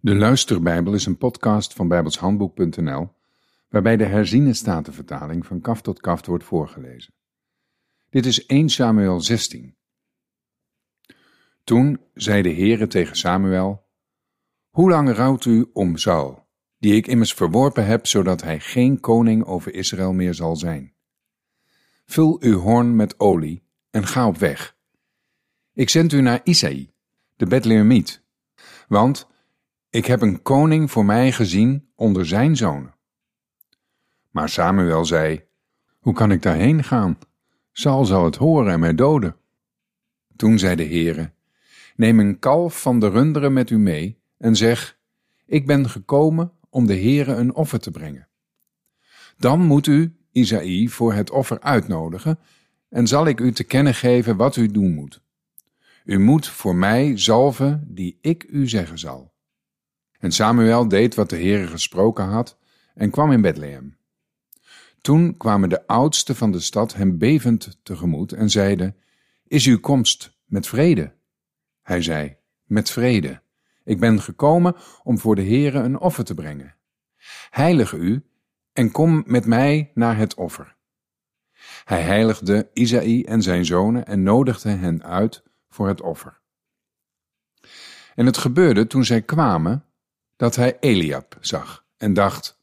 De Luisterbijbel is een podcast van bijbelshandboek.nl waarbij de herziene statenvertaling van kaf tot kaft wordt voorgelezen. Dit is 1 Samuel 16. Toen zei de Heere tegen Samuel, Hoe lang rouwt u om Saul, die ik immers verworpen heb, zodat hij geen koning over Israël meer zal zijn? Vul uw hoorn met olie en ga op weg. Ik zend u naar Isaï, de Bethlehemiet, want ik heb een koning voor mij gezien onder zijn zonen. Maar Samuel zei, hoe kan ik daarheen gaan? Saul zal het horen en mij doden. Toen zei de Heere, neem een kalf van de runderen met u mee en zeg, ik ben gekomen om de Heere een offer te brengen. Dan moet u Isaïe voor het offer uitnodigen en zal ik u te kennen geven wat u doen moet. U moet voor mij zalven die ik u zeggen zal. En Samuel deed wat de Heere gesproken had en kwam in Bethlehem. Toen kwamen de oudsten van de stad hem bevend tegemoet en zeiden, Is uw komst met vrede? Hij zei, Met vrede. Ik ben gekomen om voor de Heere een offer te brengen. Heilig u en kom met mij naar het offer. Hij heiligde Isaïe en zijn zonen en nodigde hen uit voor het offer. En het gebeurde toen zij kwamen dat hij Eliab zag en dacht,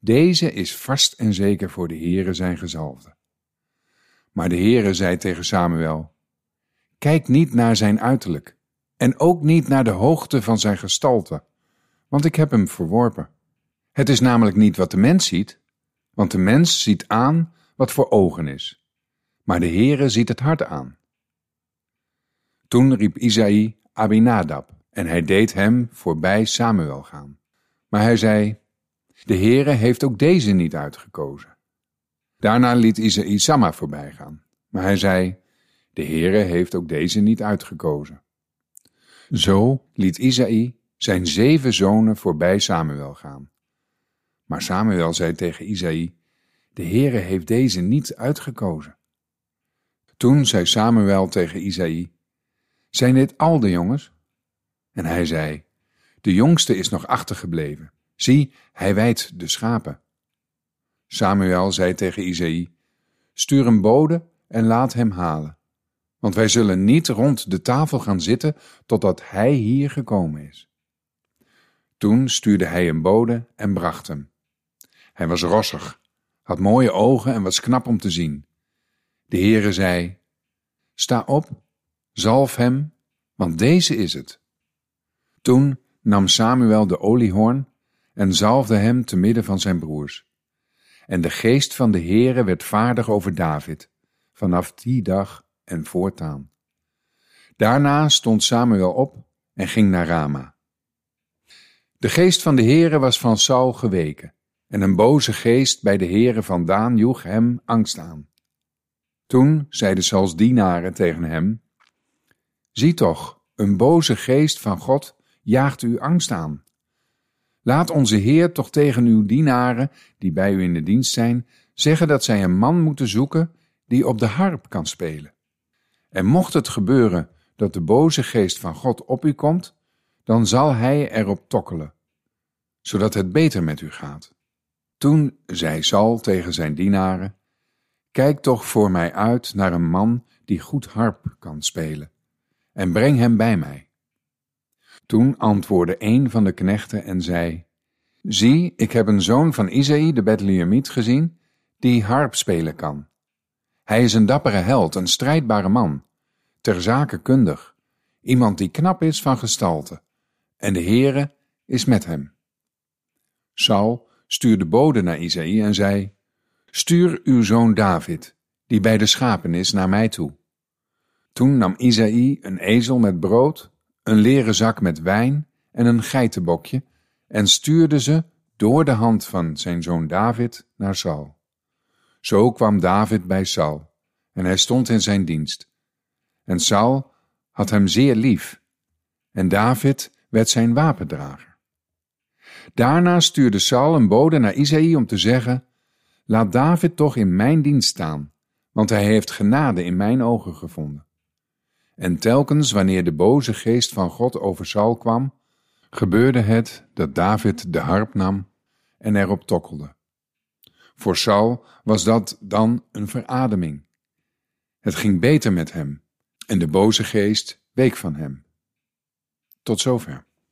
deze is vast en zeker voor de Heere zijn gezalfde. Maar de Heere zei tegen Samuel, kijk niet naar zijn uiterlijk en ook niet naar de hoogte van zijn gestalte, want ik heb hem verworpen. Het is namelijk niet wat de mens ziet, want de mens ziet aan wat voor ogen is, maar de Heere ziet het hart aan. Toen riep Isaïe Abinadab, en hij deed hem voorbij Samuel gaan. Maar hij zei, de Heere heeft ook deze niet uitgekozen. Daarna liet Isaïe Samma voorbij gaan, maar hij zei, de Heere heeft ook deze niet uitgekozen. Zo liet Isaïe zijn zeven zonen voorbij Samuel gaan. Maar Samuel zei tegen Isaïe, de Heere heeft deze niet uitgekozen. Toen zei Samuel tegen Isaïe, zijn dit al de jongens? En hij zei, de jongste is nog achtergebleven. Zie, hij wijdt de schapen. Samuel zei tegen Isaïe, stuur een bode en laat hem halen. Want wij zullen niet rond de tafel gaan zitten totdat hij hier gekomen is. Toen stuurde hij een bode en bracht hem. Hij was rossig, had mooie ogen en was knap om te zien. De Heere zei, sta op, zalf hem, want deze is het. Toen nam Samuel de oliehoorn en zalfde hem te midden van zijn broers. En de geest van de Heere werd vaardig over David, vanaf die dag en voortaan. Daarna stond Samuel op en ging naar Rama. De geest van de Heere was van Saul geweken, en een boze geest bij de Heere vandaan joeg hem angst aan. Toen zeiden Sauls dienaren tegen hem, Zie toch, een boze geest van God jaagt u angst aan. Laat onze Heer toch tegen uw dienaren, die bij u in de dienst zijn, zeggen dat zij een man moeten zoeken die op de harp kan spelen. En mocht het gebeuren dat de boze geest van God op u komt, dan zal hij erop tokkelen, zodat het beter met u gaat. Toen zei Saul tegen zijn dienaren, Kijk toch voor mij uit naar een man die goed harp kan spelen, en breng hem bij mij. Toen antwoordde een van de knechten en zei, Zie, ik heb een zoon van Isaïe de Bethlehemiet gezien, die harp spelen kan. Hij is een dappere held, een strijdbare man, ter zake kundig, iemand die knap is van gestalte, en de Heere is met hem. Saul stuurde bode naar Isaïe en zei, Stuur uw zoon David, die bij de schapen is, naar mij toe. Toen nam Isaïe een ezel met brood een leren zak met wijn en een geitenbokje en stuurde ze door de hand van zijn zoon David naar Saul. Zo kwam David bij Saul en hij stond in zijn dienst. En Saul had hem zeer lief en David werd zijn wapendrager. Daarna stuurde Saul een bode naar Isaïe om te zeggen, laat David toch in mijn dienst staan, want hij heeft genade in mijn ogen gevonden. En telkens wanneer de boze geest van God over Saul kwam, gebeurde het dat David de harp nam en erop tokkelde. Voor Saul was dat dan een verademing. Het ging beter met hem en de boze geest week van hem. Tot zover.